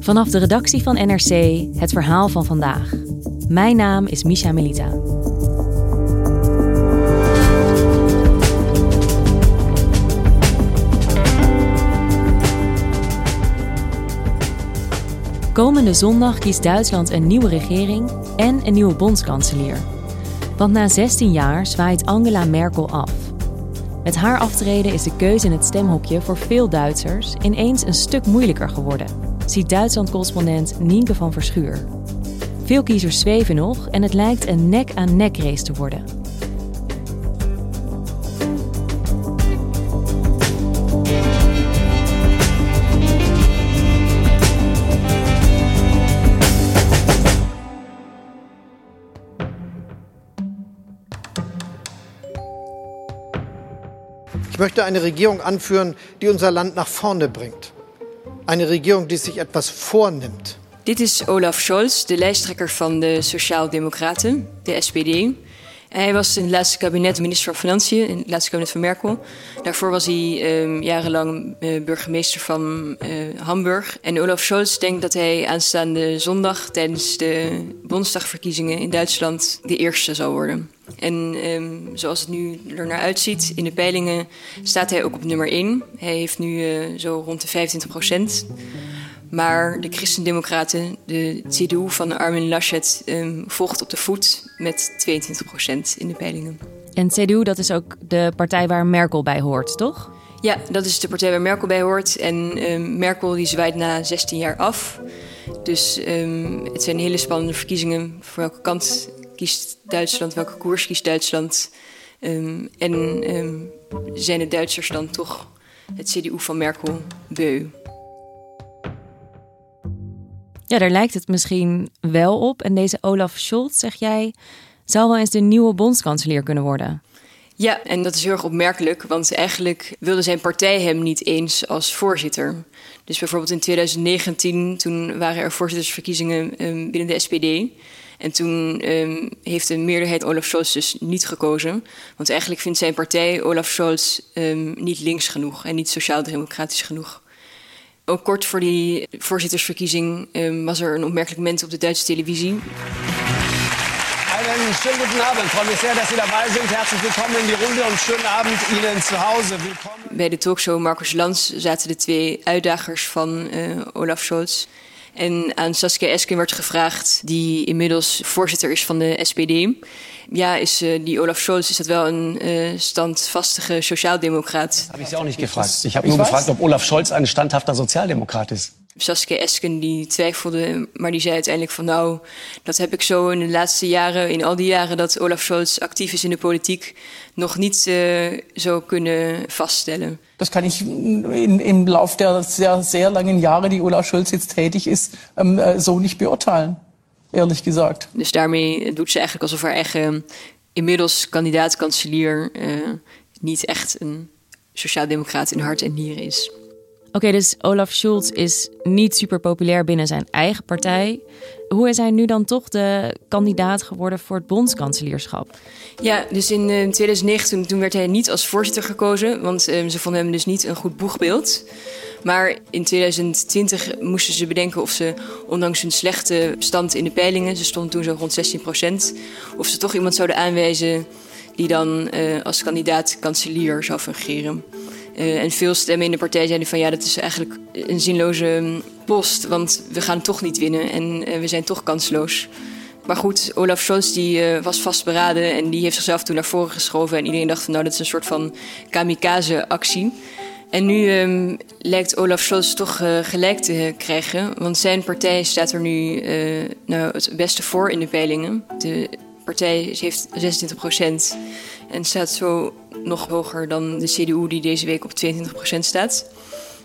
Vanaf de redactie van NRC het verhaal van vandaag. Mijn naam is Misha Melita. Komende zondag kiest Duitsland een nieuwe regering en een nieuwe bondskanselier. Want na 16 jaar zwaait Angela Merkel af. Met haar aftreden is de keuze in het stemhokje voor veel Duitsers ineens een stuk moeilijker geworden, ziet Duitsland-correspondent Nienke van Verschuur. Veel kiezers zweven nog en het lijkt een nek-aan-nek race te worden. Ich möchte eine Regierung anführen, die unser Land nach vorne bringt. Eine Regierung, die sich etwas vornimmt. Dit is Olaf Scholz, de lijsttrekker van de Sociaal-Democraten, de SPD. Hij was in het laatste kabinet minister van Financiën, in het laatste kabinet van Merkel. Daarvoor was hij um, jarenlang uh, burgemeester van uh, Hamburg. En Olaf Scholz denkt dat hij aanstaande zondag tijdens de Bondsdagverkiezingen in Duitsland de eerste zal worden. En um, zoals het nu er naar uitziet in de peilingen staat hij ook op nummer 1. Hij heeft nu uh, zo rond de 25 procent. Maar de Christendemocraten, de CDU van Armin Laschet, um, volgt op de voet met 22 procent in de peilingen. En CDU, dat is ook de partij waar Merkel bij hoort, toch? Ja, dat is de partij waar Merkel bij hoort. En um, Merkel die zwaait na 16 jaar af. Dus um, het zijn hele spannende verkiezingen. Voor welke kant kiest Duitsland, welke koers kiest Duitsland? En zijn de Duitsers dan toch het CDU van Merkel beu? Ja, daar lijkt het misschien wel op. En deze Olaf Scholz, zeg jij, zou wel eens de nieuwe bondskanselier kunnen worden. Ja, en dat is heel erg opmerkelijk, want eigenlijk wilde zijn partij hem niet eens als voorzitter. Dus bijvoorbeeld in 2019, toen waren er voorzittersverkiezingen um, binnen de SPD. En toen um, heeft de meerderheid Olaf Scholz dus niet gekozen. Want eigenlijk vindt zijn partij Olaf Scholz um, niet links genoeg en niet sociaal-democratisch genoeg. Ook kort voor die voorzittersverkiezing um, was er een opmerkelijk moment op de Duitse televisie. Einen schönen guten Abend. Freue mich sehr, dass Sie dabei sind. Herzlich willkommen in die Runde und schönen Abend Ihnen zu Hause. Willkommen. Bij de talkshow Marcus Lanz zaten de twee uitdagers van uh, Olaf Scholz. En aan Saskia Esken werd gevraagd, die inmiddels voorzitter is van de SPD. Ja, is uh, die Olaf Scholz, is dat wel een uh, standvastige sociaaldemocraat? Habe ich Sie auch nicht gefragt. Ich habe nur gefragt, ob Olaf Scholz ein standhafter Sozialdemokrat ist. Saskia Esken die twijfelde, maar die zei uiteindelijk van nou, dat heb ik zo in de laatste jaren, in al die jaren dat Olaf Scholz actief is in de politiek, nog niet uh, zo kunnen vaststellen. Das kann ich in, im Lauf der sehr, sehr langen Jahre, die Olaf Scholz jetzt tätig ist, ähm, so nicht beurteilen, ehrlich gesagt. Dus daarmee doet ze eigenlijk alsof haar eigen inmiddels kandidaat-kanselier uh, niet echt een sociaaldemocraat in hart en nieren is. Oké, dus Olaf Scholz is niet super populair binnen zijn eigen partij. Hoe is hij nu dan toch de kandidaat geworden voor het bondskanselierschap? Ja, dus in uh, 2009 toen werd hij niet als voorzitter gekozen, want uh, ze vonden hem dus niet een goed boegbeeld. Maar in 2020 moesten ze bedenken of ze, ondanks hun slechte stand in de peilingen, ze stonden toen zo rond 16 procent, of ze toch iemand zouden aanwijzen die dan uh, als kandidaat kanselier zou fungeren. Uh, en veel stemmen in de partij zeiden van ja, dat is eigenlijk een zinloze post, want we gaan toch niet winnen en uh, we zijn toch kansloos. Maar goed, Olaf Scholz die, uh, was vastberaden en die heeft zichzelf toen naar voren geschoven. En iedereen dacht van nou, dat is een soort van kamikaze-actie. En nu um, lijkt Olaf Scholz toch uh, gelijk te krijgen. Want zijn partij staat er nu nou, het beste voor in de peilingen. De partij heeft 26 procent en staat zo nog hoger dan de CDU die deze week op 22 procent staat.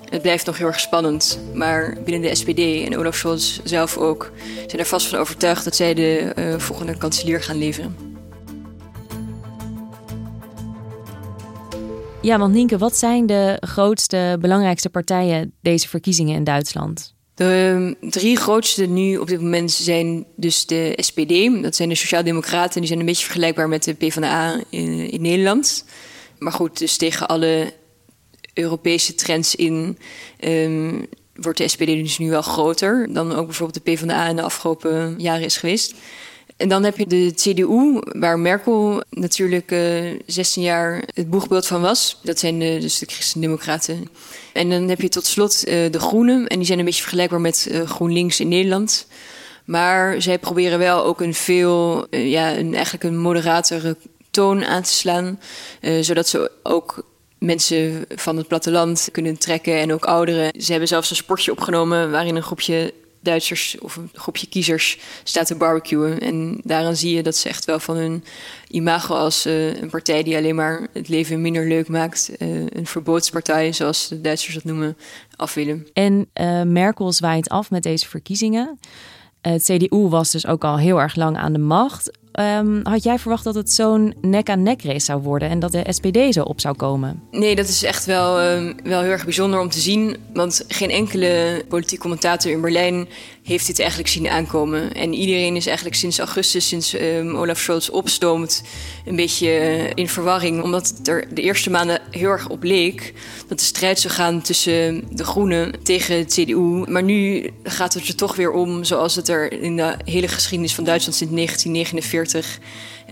Het blijft nog heel erg spannend, maar binnen de SPD en Olaf Scholz zelf ook zijn er vast van overtuigd dat zij de uh, volgende kanselier gaan leveren. Ja, want Nienke, wat zijn de grootste, belangrijkste partijen deze verkiezingen in Duitsland? De ehm, drie grootste nu op dit moment zijn dus de SPD. Dat zijn de Sociaaldemocraten. Die zijn een beetje vergelijkbaar met de PvdA in, in Nederland. Maar goed, dus tegen alle Europese trends in um, wordt de SPD dus nu wel groter dan ook bijvoorbeeld de PvdA in de afgelopen jaren is geweest. En dan heb je de CDU, waar Merkel natuurlijk uh, eh, 16 jaar het boegbeeld van was. Dat zijn de, dus de Christen-Democraten. En dan heb je tot slot uh, de Groenen. En die zijn een beetje vergelijkbaar met GroenLinks in Nederland. Maar zij proberen wel ook een veel, ja, een, eigenlijk een moderatere toon aan te slaan. zodat ze ook mensen van het platteland kunnen trekken en ook ouderen. Ze hebben zelfs een sportje opgenomen waarin een groepje Duitsers of een groepje kiezers staat te barbecuen. En daaraan zie je dat ze echt wel van hun imago als uh, een partij die alleen maar het leven minder leuk maakt, uh, een verbodspartij, zoals de Duitsers dat noemen, af willen. En uh, Merkel zwaait af met deze verkiezingen. Het CDU was dus ook al heel erg lang aan de macht. Um, had jij verwacht dat het zo'n nek-aan-nek race zou worden en dat de SPD zo op zou komen? Nee, dat is echt wel, um, wel heel erg bijzonder om te zien. Want geen enkele politiek commentator in Berlijn heeft dit eigenlijk zien aankomen. En iedereen is eigenlijk sinds augustus, sinds um, Olaf Scholz opstoomt, een beetje uh, in verwarring. Omdat het er de eerste maanden heel erg op leek dat de strijd zou gaan tussen de Groenen tegen de CDU. Maar nu gaat het er toch weer om, zoals het er in de hele geschiedenis van Duitsland sinds 1949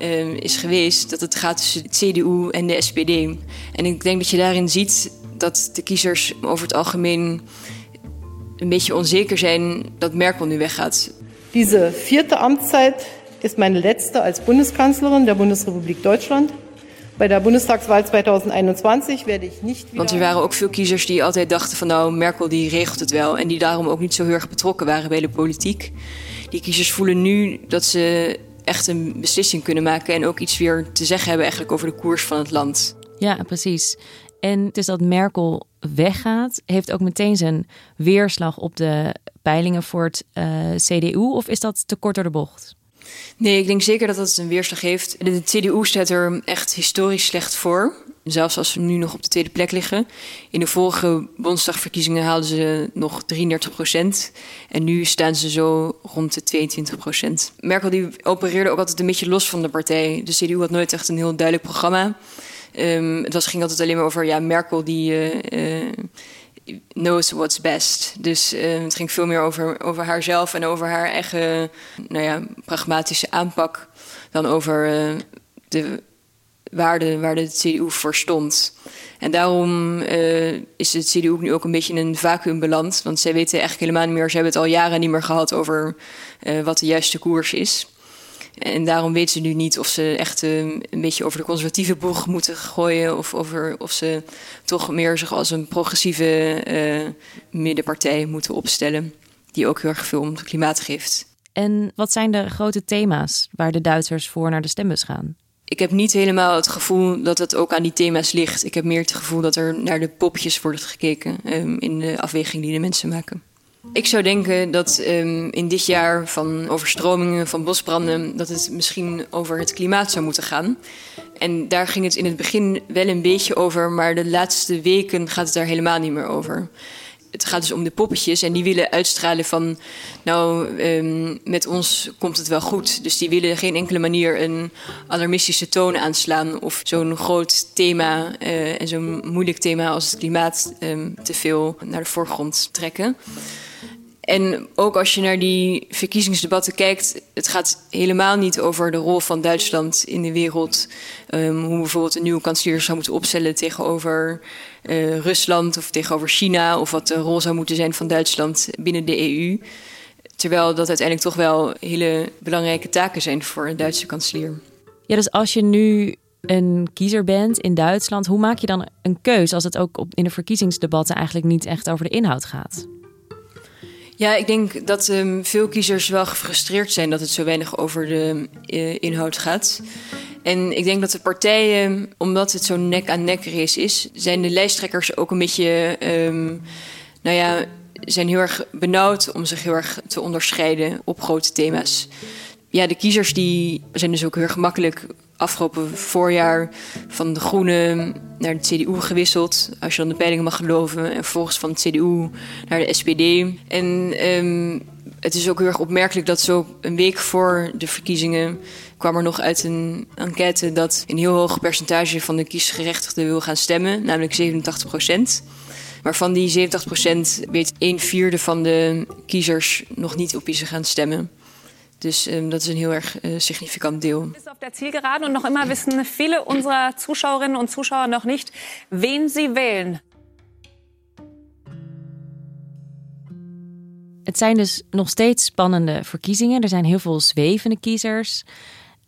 uh, is geweest. Dat het gaat tussen de CDU en de SPD. En ik denk dat je daarin ziet dat de kiezers over het algemeen een beetje onzeker zijn dat Merkel nu weggaat. Diese vierte Amtszeit ist meine letzte als Bundeskanzlerin der Bundesrepublik Deutschland. Bij de Bundestagswahl 2021 werde ik niet. Want er waren ook veel kiezers die altijd dachten van nou Merkel die regelt het wel en die daarom ook niet zo heel erg betrokken waren bij de politiek. Die kiezers voelen nu dat ze echt een beslissing kunnen maken en ook iets weer te zeggen hebben eigenlijk over de koers van het land. Ja, precies. En is dat Merkel weggaat, heeft ook meteen zijn weerslag op de peilingen voor het uh, eh, CDU? Of is dat te kort door de bocht? Nee, ik denk zeker dat dat een weerslag heeft. De, CDU staat er echt historisch slecht voor. Zelfs als ze nu nog op de tweede plek liggen. In de vorige Bondsdagverkiezingen haalden ze nog 33 procent. En nu staan ze zo rond de 22 procent. Merkel die opereerde ook altijd een beetje los van de partij. De CDU had nooit echt een heel duidelijk programma. Um, het was, ging altijd alleen maar over ja, Merkel die uh, uh, knows what's best. Dus uh, het ging veel meer over, over haarzelf en over haar eigen nou ja, pragmatische aanpak dan over de waarde waar de CDU voor stond. En daarom is de CDU nu ook een beetje in een vacuüm beland. Want zij weten eigenlijk helemaal niet meer, ze hebben het al jaren niet meer gehad over wat de juiste koers is. En daarom weten ze nu niet of ze echt uh, een beetje over de conservatieve boeg moeten gooien. Of, over, of ze toch meer zich als een progressieve uh, middenpartij moeten opstellen. Die ook heel erg veel om het klimaat geeft. En wat zijn de grote thema's waar de Duitsers voor naar de stembus gaan? Ik heb niet helemaal het gevoel dat het ook aan die thema's ligt. Ik heb meer het gevoel dat er naar de popjes wordt gekeken um, in de afweging die de mensen maken. Ik zou denken dat um, in dit jaar van overstromingen, van bosbranden, dat het misschien over het klimaat zou moeten gaan. En daar ging het in het begin wel een beetje over, maar de laatste weken gaat het daar helemaal niet meer over. Het gaat dus om de poppetjes en die willen uitstralen van, nou, um, met ons komt het wel goed. Dus die willen geen enkele manier een alarmistische toon aanslaan of zo'n groot thema uh, en zo'n moeilijk thema als het klimaat um, te veel naar de voorgrond trekken. En ook als je naar die verkiezingsdebatten kijkt, het gaat helemaal niet over de rol van Duitsland in de wereld. Um, hoe bijvoorbeeld een nieuwe kanselier zou moeten opstellen tegenover uh, Rusland of tegenover China, of wat de rol zou moeten zijn van Duitsland binnen de EU. Terwijl dat uiteindelijk toch wel hele belangrijke taken zijn voor een Duitse kanselier. Ja, dus als je nu een kiezer bent in Duitsland, hoe maak je dan een keus als het ook op, in de verkiezingsdebatten eigenlijk niet echt over de inhoud gaat? Ja, ik denk dat um, veel kiezers wel gefrustreerd zijn dat het zo weinig over de uh, inhoud gaat. En ik denk dat de partijen, omdat het zo'n nek-aan-nek race is, zijn de lijsttrekkers ook een beetje, um, nou ja, zijn heel erg benauwd om zich heel erg te onderscheiden op grote thema's. Ja, de kiezers die zijn dus ook heel gemakkelijk afgelopen voorjaar van de Groenen naar de CDU gewisseld. Als je dan de peilingen mag geloven. En vervolgens van de CDU naar de SPD. En um, het is ook heel erg opmerkelijk dat zo een week voor de verkiezingen kwam er nog uit een enquête dat een heel hoog percentage van de kiesgerechtigden wil gaan stemmen, namelijk 87 procent. Maar van die 70 procent weet een vierde van de kiezers nog niet op wie ze gaan stemmen. Dus ähm, dat is een heel erg äh, significant deel. Ist auf der Zielgeraden und noch immer wissen viele unserer Zuschauerinnen und Zuschauer noch nicht, wen sie wählen. Het zijn dus nog steeds spannende verkiezingen. Er zijn heel veel zwevende kiezers.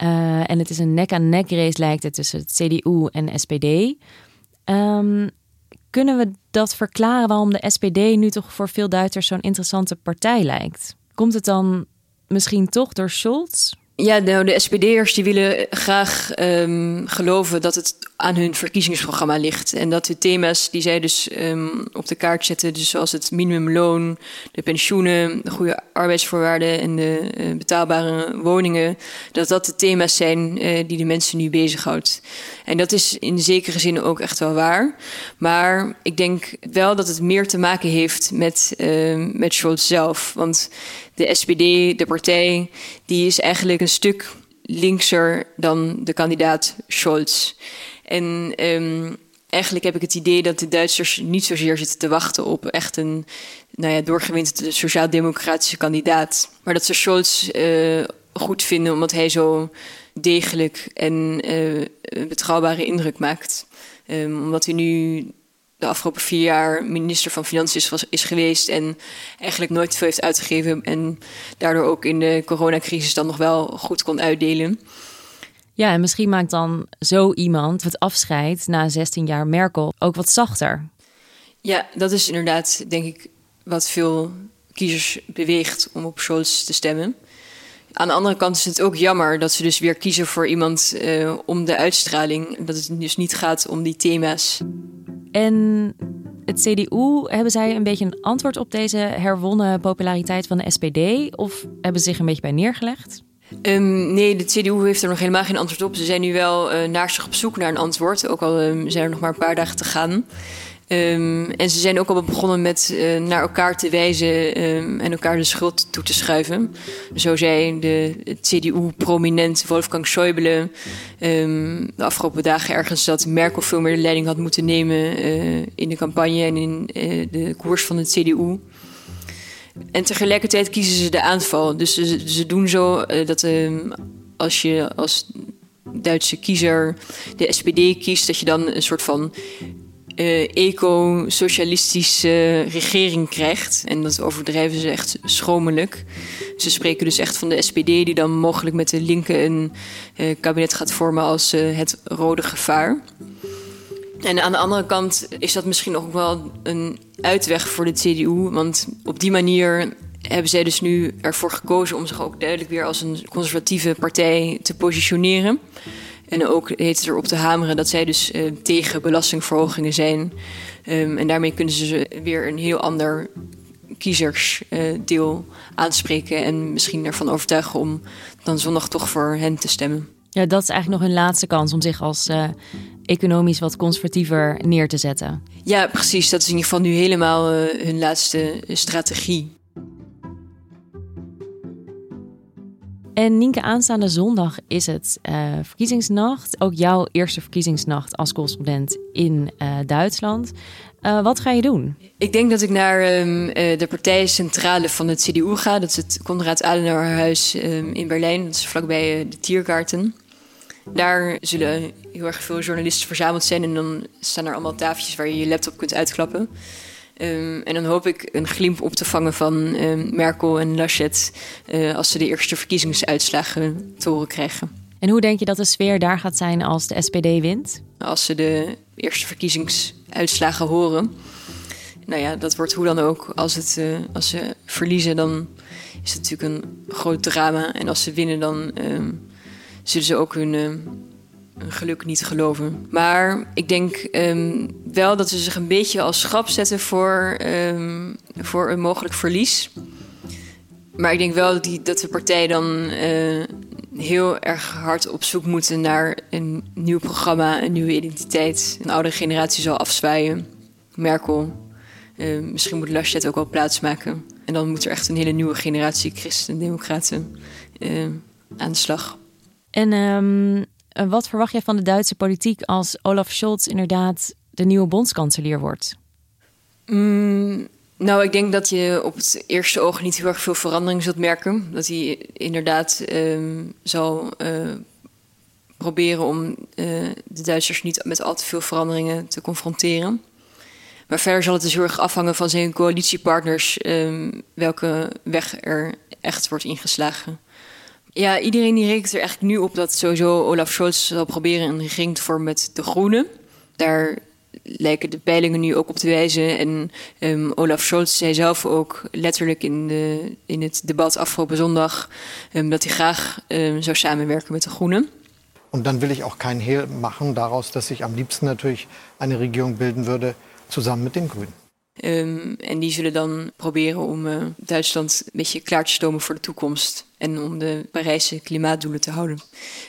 Uh, en het is een nek-aan-nek race lijkt het tussen het CDU en SPD. Um, kunnen we dat verklaren waarom de SPD nu toch voor veel Duitsers zo'n interessante partij lijkt? Komt het dan misschien toch door Scholz? Ja, nou, de SPD'ers die willen graag um, geloven dat het aan hun verkiezingsprogramma ligt. En dat de thema's die zij dus um, op de kaart zetten, dus zoals het minimumloon, de pensioenen, de goede arbeidsvoorwaarden en de uh, betaalbare woningen, dat dat de thema's zijn uh, die de mensen nu bezighoudt. En dat is in zekere zin ook echt wel waar. Maar ik denk wel dat het meer te maken heeft met, uh, met Scholz zelf. Want de SPD, de partij, die is eigenlijk een stuk linkser dan de kandidaat Scholz. En um, eigenlijk heb ik het idee dat de Duitsers niet zozeer zitten te wachten op echt een nou ja, doorgewinterde sociaal-democratische kandidaat. Maar dat ze Scholz uh, goed vinden omdat hij zo degelijk en uh, betrouwbare indruk maakt. Um, omdat hij nu de afgelopen vier jaar minister van Financiën is, is geweest en eigenlijk nooit veel heeft uitgegeven en daardoor ook in de coronacrisis dan nog wel goed kon uitdelen. Ja, en misschien maakt dan zo iemand het afscheid na 16 jaar Merkel ook wat zachter. Ja, dat is inderdaad, denk ik, wat veel kiezers beweegt om op Scholz te stemmen. Aan de andere kant is het ook jammer dat ze dus weer kiezen voor iemand uh, om de uitstraling. Dat het dus niet gaat om die thema's. En het CDU, hebben zij een beetje een antwoord op deze herwonnen populariteit van de SPD? Of hebben ze zich een beetje bij neergelegd? Um, nee, de CDU heeft er nog helemaal geen antwoord op. Ze zijn nu wel uh, naar zich op zoek naar een antwoord. Ook al um, zijn er nog maar een paar dagen te gaan. Um, en ze zijn ook al begonnen met uh, naar elkaar te wijzen en elkaar de schuld toe te schuiven. Zo zei de CDU-prominent Wolfgang Schäuble de afgelopen dagen ergens dat Merkel veel meer de leiding had moeten nemen uh, in de campagne en in de koers van de CDU. En tegelijkertijd kiezen ze de aanval. Dus ze, doen zo uh, dat um, als je als Duitse kiezer de SPD kiest, dat je dan een soort van uh, eco-socialistische regering krijgt. En dat overdrijven ze echt schromelijk. Ze spreken dus echt van de SPD, die dan mogelijk met de linken een uh, kabinet gaat vormen als het rode gevaar. En aan de andere kant is dat misschien ook wel een uitweg voor de CDU. Want op die manier hebben zij dus nu ervoor gekozen om zich ook duidelijk weer als een conservatieve partij te positioneren. En ook heet het erop te hameren dat zij dus uh, tegen belastingverhogingen zijn. Um, en daarmee kunnen ze weer een heel ander kiezersdeel uh, aanspreken. En misschien ervan overtuigen om dan zondag toch voor hen te stemmen. Ja, dat is eigenlijk nog hun laatste kans om zich als uh, economisch wat conservatiever neer te zetten. Ja, precies. Dat is in ieder geval nu helemaal hun laatste strategie. En Nienke, aanstaande zondag is het uh, verkiezingsnacht. Ook jouw eerste verkiezingsnacht als correspondent in uh, Duitsland. Uh, wat ga je doen? Ik denk dat ik naar um, de partijcentrale van het CDU ga. Dat is het Konrad Adenauerhuis um, in Berlijn. Dat is vlakbij de Tiergarten. Daar zullen heel erg veel journalisten verzameld zijn. En dan staan er allemaal tafeltjes waar je je laptop kunt uitklappen. Ehm, en dan hoop ik een glimp op te vangen van ehm, Merkel en Laschet uh, als ze de eerste verkiezingsuitslagen te horen krijgen. En hoe denk je dat de sfeer daar gaat zijn als de SPD wint? Als ze de eerste verkiezingsuitslagen horen. Nou ja, dat wordt hoe dan ook. Als, het, uh, als ze verliezen, dan is het natuurlijk een groot drama. En als ze winnen, dan uh, zullen ze ook hun, uh, hun, geluk niet geloven. Maar ik denk um, wel dat ze zich een beetje als schap zetten voor, um, voor een mogelijk verlies. Maar ik denk wel dat, die, dat de partij dan uh, heel erg hard op zoek moeten naar een nieuw programma, een nieuwe identiteit. Een oude generatie zal afzwaaien. Merkel, misschien moet Laschet ook wel plaatsmaken. En dan moet er echt een hele nieuwe generatie christen-democraten aan de slag. En um, wat verwacht jij van de Duitse politiek als Olaf Scholz inderdaad de nieuwe bondskanselier wordt? Mm, nou, ik denk dat je op het eerste oog niet heel erg veel verandering zult merken. Dat hij inderdaad um, zal uh, proberen om uh, de Duitsers niet met al te veel veranderingen te confronteren. Maar verder zal het dus heel erg afhangen van zijn coalitiepartners um, welke weg er echt wordt ingeslagen. Ja, iedereen die rekent er eigenlijk nu op dat sowieso Olaf Scholz zal proberen een regering te vormen met de Groenen. Daar lijken de peilingen nu ook op te wijzen. En um, Olaf Scholz zei zelf ook letterlijk in, de, in het debat afgelopen zondag um, dat hij graag um, zou samenwerken met de Groenen. Und dann will ich auch kein Hehl machen daraus, dass ich am liebsten natürlich eine Regierung bilden würde, zusammen mit den Grünen. Um, en die zullen dan proberen om uh, Duitsland een beetje klaar te stomen voor de toekomst. En om de Parijse klimaatdoelen te houden.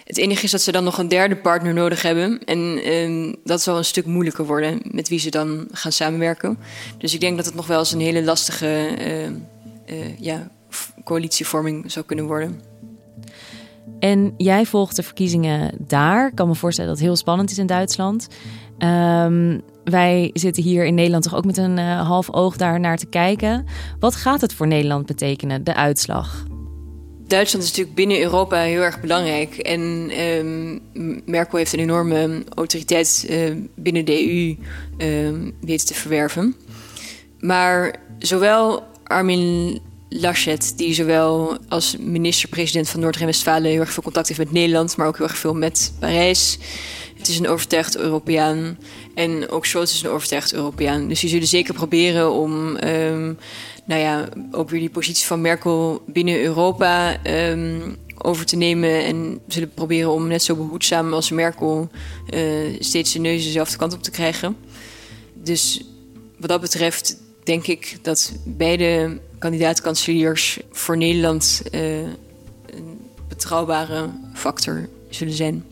Het enige is dat ze dan nog een derde partner nodig hebben. En um, dat zal een stuk moeilijker worden met wie ze dan gaan samenwerken. Dus ik denk dat het nog wel eens een hele lastige uh, uh, ja, coalitievorming zou kunnen worden. En jij volgt de verkiezingen daar. Ik kan me voorstellen dat het heel spannend is in Duitsland. Wij zitten hier in Nederland toch ook met een uh, half oog daar naar te kijken. Wat gaat het voor Nederland betekenen, de uitslag? Duitsland is natuurlijk binnen Europa heel erg belangrijk. En um, Merkel heeft een enorme autoriteit uh, binnen de EU uh, weten te verwerven. Maar zowel Armin Laschet, die zowel als minister-president van Noord-Rijn-Westfalen heel erg veel contact heeft met Nederland, maar ook heel erg veel met Parijs. Het is een overtuigd Europeaan. En ook Scholz is een overtuigd Europeaan. Dus die zullen zeker proberen om, um, nou ja, ook weer die positie van Merkel binnen Europa um, over te nemen. En zullen proberen om net zo behoedzaam als Merkel uh, steeds de neus dezelfde kant op te krijgen. Dus wat dat betreft denk ik dat beide kandidaat-kanseliers voor Nederland uh, een betrouwbare factor zullen zijn.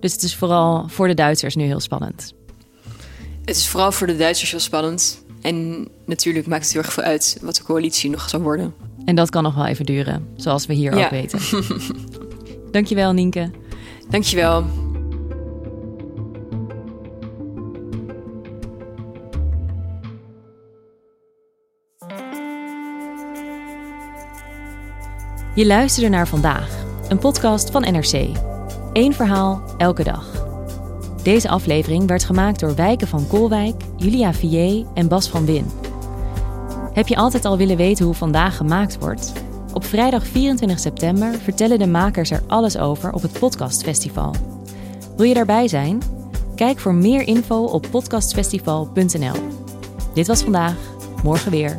Dus het is vooral voor de Duitsers nu heel spannend. Het is vooral voor de Duitsers heel spannend. En natuurlijk maakt het heel erg veel uit wat de coalitie nog zal worden. En dat kan nog wel even duren, zoals we hier ja. ook weten. Dankjewel, Nienke. Dankjewel. Je luisterde naar vandaag, een podcast van NRC. Eén verhaal, elke dag. Deze aflevering werd gemaakt door Wijken van Koolwijk, Julia Vier en Bas van Win. Heb je altijd al willen weten hoe vandaag gemaakt wordt? Op vrijdag 24 september vertellen de makers er alles over op het Podcastfestival. Wil je daarbij zijn? Kijk voor meer info op podcastfestival.nl. Dit was vandaag, morgen weer.